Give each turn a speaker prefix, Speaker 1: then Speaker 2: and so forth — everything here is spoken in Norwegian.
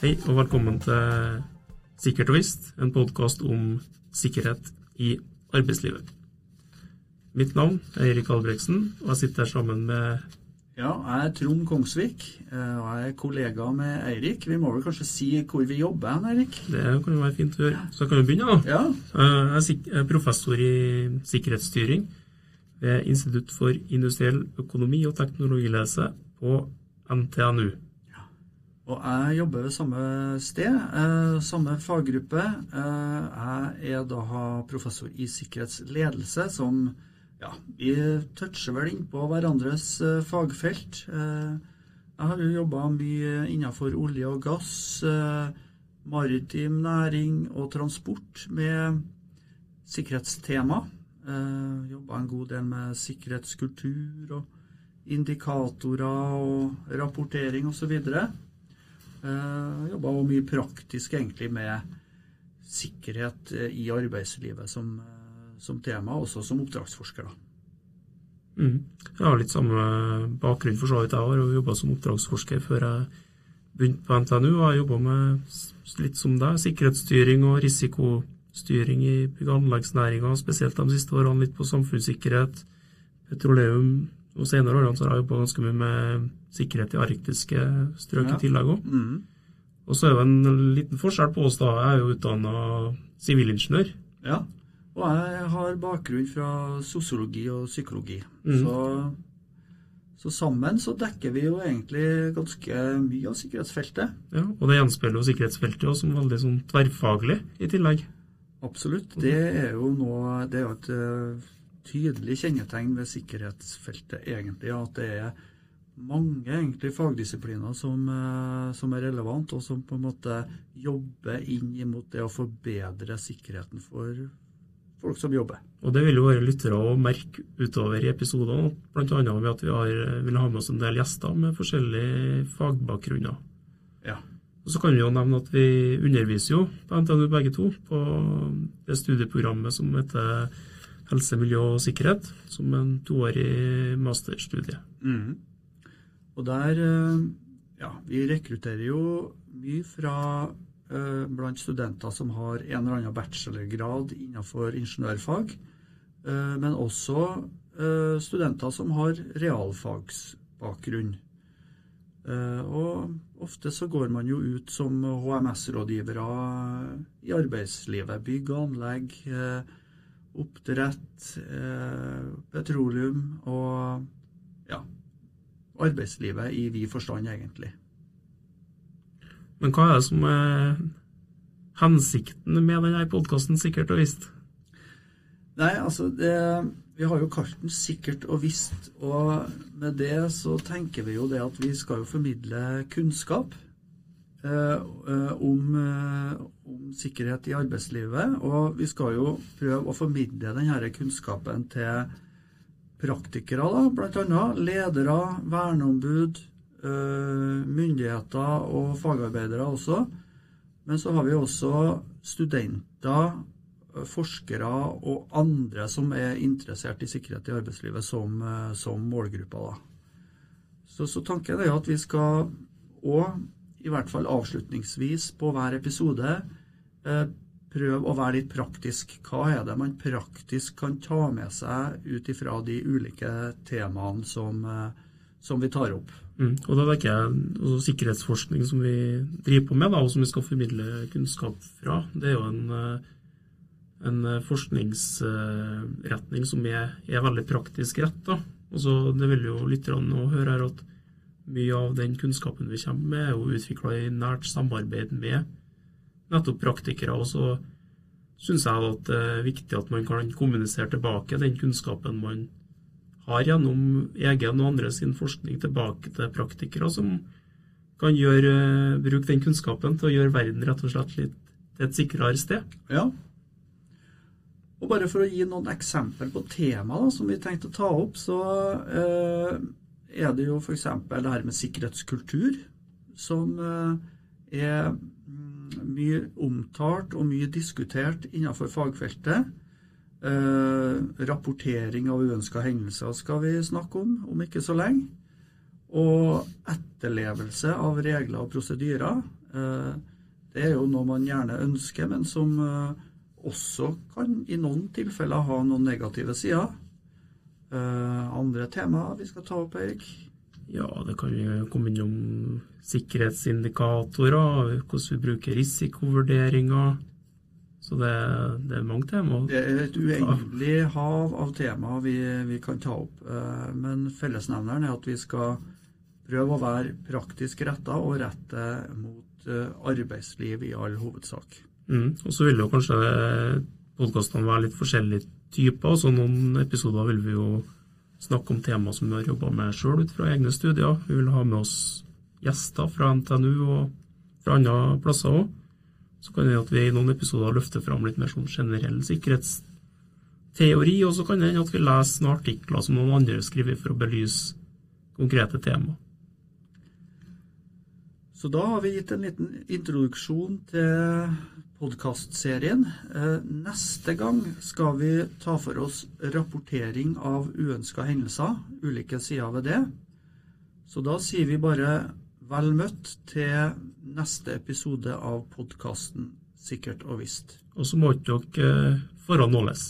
Speaker 1: Hei og velkommen til Sikkert og visst, en podkast om sikkerhet i arbeidslivet. Mitt navn er Erik Albregsen, og jeg sitter her sammen med
Speaker 2: Ja, jeg er Trond Kongsvik, eh, og jeg er kollega med Eirik. Vi må vel kanskje si hvor vi jobber hen, Eirik?
Speaker 1: Det kan jo være fint å gjøre. Så jeg kan jo begynne, da.
Speaker 2: Ja,
Speaker 1: Eh, Jeg er er professor i sikkerhetsstyring ved Institutt for industriell økonomi og teknologiledelse på NTNU.
Speaker 2: Og jeg jobber ved samme sted, eh, samme faggruppe. Eh, jeg er da professor i sikkerhetsledelse, som ja, vi toucher vel innpå hverandres eh, fagfelt. Jeg har jo jobba mye innenfor olje og gass, maritim næring og transport med sikkerhetstema. Eh, jobba en god del med sikkerhetskultur og indikatorer og rapportering osv. Eh, jobba mye praktisk egentlig med sikkerhet eh, i arbeidslivet som, eh, som tema, også som oppdragsforsker. da.
Speaker 1: Mm. Jeg har litt samme bakgrunn for så vidt. Jeg har og jobba som oppdragsforsker før jeg begynte på NTNU. og Jeg jobba med litt som deg, sikkerhetsstyring og risikostyring i bygg- og anleggsnæringa, spesielt de siste årene litt på samfunnssikkerhet, petroleum. Og senere årene så har jeg jobba ganske mye med sikkerhet i arktiske strøk
Speaker 2: Ja.
Speaker 1: i tillegg òg.
Speaker 2: Mm.
Speaker 1: Og så er det en liten forskjell på oss, da. Jeg er jo utdanna sivilingeniør.
Speaker 2: Ja. Og jeg har bakgrunn fra sosiologi og psykologi.
Speaker 1: Mm.
Speaker 2: Så, så sammen så dekker vi jo egentlig ganske mye av sikkerhetsfeltet.
Speaker 1: Ja, og det gjenspeiler jo sikkerhetsfeltet også som veldig sånn tverrfaglig i tillegg.
Speaker 2: Absolutt. Det er jo noe Det er jo et eh, tydelig kjennetegn ved sikkerhetsfeltet, egentlig. At det er mange egentlig fagdisipliner som, eh, som er relevant, og som på en måte jobber inn imot det å forbedre sikkerheten for folk som jobber.
Speaker 1: Og det vil jo våre lyttere å merke utover i episodene, bl.a. ved at vi har, vil ha med oss en del gjester med forskjellige fagbakgrunner.
Speaker 2: Ja.
Speaker 1: Og så kan vi jo nevne at vi underviser jo på NTNU begge to på det studieprogrammet som heter Helse, miljø og sikkerhet, som en toårig masterstudie.
Speaker 2: Mm. Og der eh, Ja, vi rekrutterer jo mye fra eh, blant studenter som har en eller annen bachelorgrad innenfor ingeniørfag, eh, men også eh, studenter som har realfagsbakgrunn. Eh, og ofte så går man jo ut som HMS-rådgivere i arbeidslivet. Bygg og anlegg, eh, oppdrett, eh, petroleum og ja, arbeidslivet i vid forstand, egentlig.
Speaker 1: Men hva er det som er hensikten med denne podkasten, sikkert og visst?
Speaker 2: Nei, altså det, Vi har jo kalt den sikkert og visst, og med det så tenker vi jo det at vi skal jo formidle kunnskap om, eh, om sikkerhet i arbeidslivet. Og vi skal jo prøve å formidle denne kunnskapen til praktikere, da, bl.a. ledere, verneombud, eh, myndigheter og fagarbeidere også. Men så har vi også studenter, forskere og andre som er interessert i sikkerhet i arbeidslivet som, eh, som målgrupper. Så, så tanken er at vi skal òg, i hvert fall avslutningsvis på hver episode, prøv å være litt praktisk. Hva er det man praktisk kan ta med seg ut ifra de ulike temaene som, eh, som vi tar opp?
Speaker 1: Mm. Og da tenker jeg også sikkerhetsforskning som vi driver på med, da, og som vi skal formidle kunnskap fra. Det er jo en, eh, en forskningsretning som er, er veldig praktisk rett. Da. Altså, det vil jo lytterne høre her at mye av den kunnskapen vi kommer med, er jo utvikla i nært samarbeid med nettopp praktikere. Og så syns jeg at det er viktig at man kan kommunisere tilbake den kunnskapen man har gjennom egen og andres forskning tilbake til praktikere som kan gjøre, bruke den kunnskapen til å gjøre verden rett og slett litt til et sikrere sted.
Speaker 2: Ja. Og bare for å gi noen eksempler på tema da, som vi tenkte å ta opp, så eh, er det jo f.eks. det her med sikkerhetskultur, som eh, er mye omtalt og mye diskutert innenfor fagfeltet. Eh, rapportering av uønska hendelser skal vi snakke om om ikke så lenge. Og etterlevelse av regler og prosedyrer Eh, det er jo noe man gjerne ønsker, men som også kan i noen tilfeller ha noen negative sider. Andre temaer vi skal ta opp, Erik?
Speaker 1: Ja, det kan jo komme innom sikkerhetsindikatorer, hvordan vi bruker risikovurderinger. Så det, det er mange temaer.
Speaker 2: Det er et uendelig hav av temaer vi, vi kan ta opp. Eh, Men fellesnevneren er at vi skal prøve å være praktisk retta og rette mot eh, arbeidsliv i all hovedsak.
Speaker 1: Mm. Og så vil jo kanskje podkastene være litt forskjellige typer. Så noen episoder vil vi jo snakke om temaer som vi har jobba med sjøl ut fra egne studier. Vi vil ha med oss gjester fra NTNU og fra andre plasser òg. Så kan det hende at vi i noen episoder løfter fram litt mer sånn generell sikkerhetsteori, og så kan det hende at vi leser noen artikler som noen andre skriver for å belyse konkrete temaer.
Speaker 2: Så da har vi gitt en liten introduksjon til podkastserien. Eh, Neste gang skal vi ta for oss rapportering av uønska hendelser, ulike sider ved det. Så da sier vi bare vel møtt til neste episode av podkasten Sikkert og visst.
Speaker 1: Og så må ikke dere eh, forhånd nåles.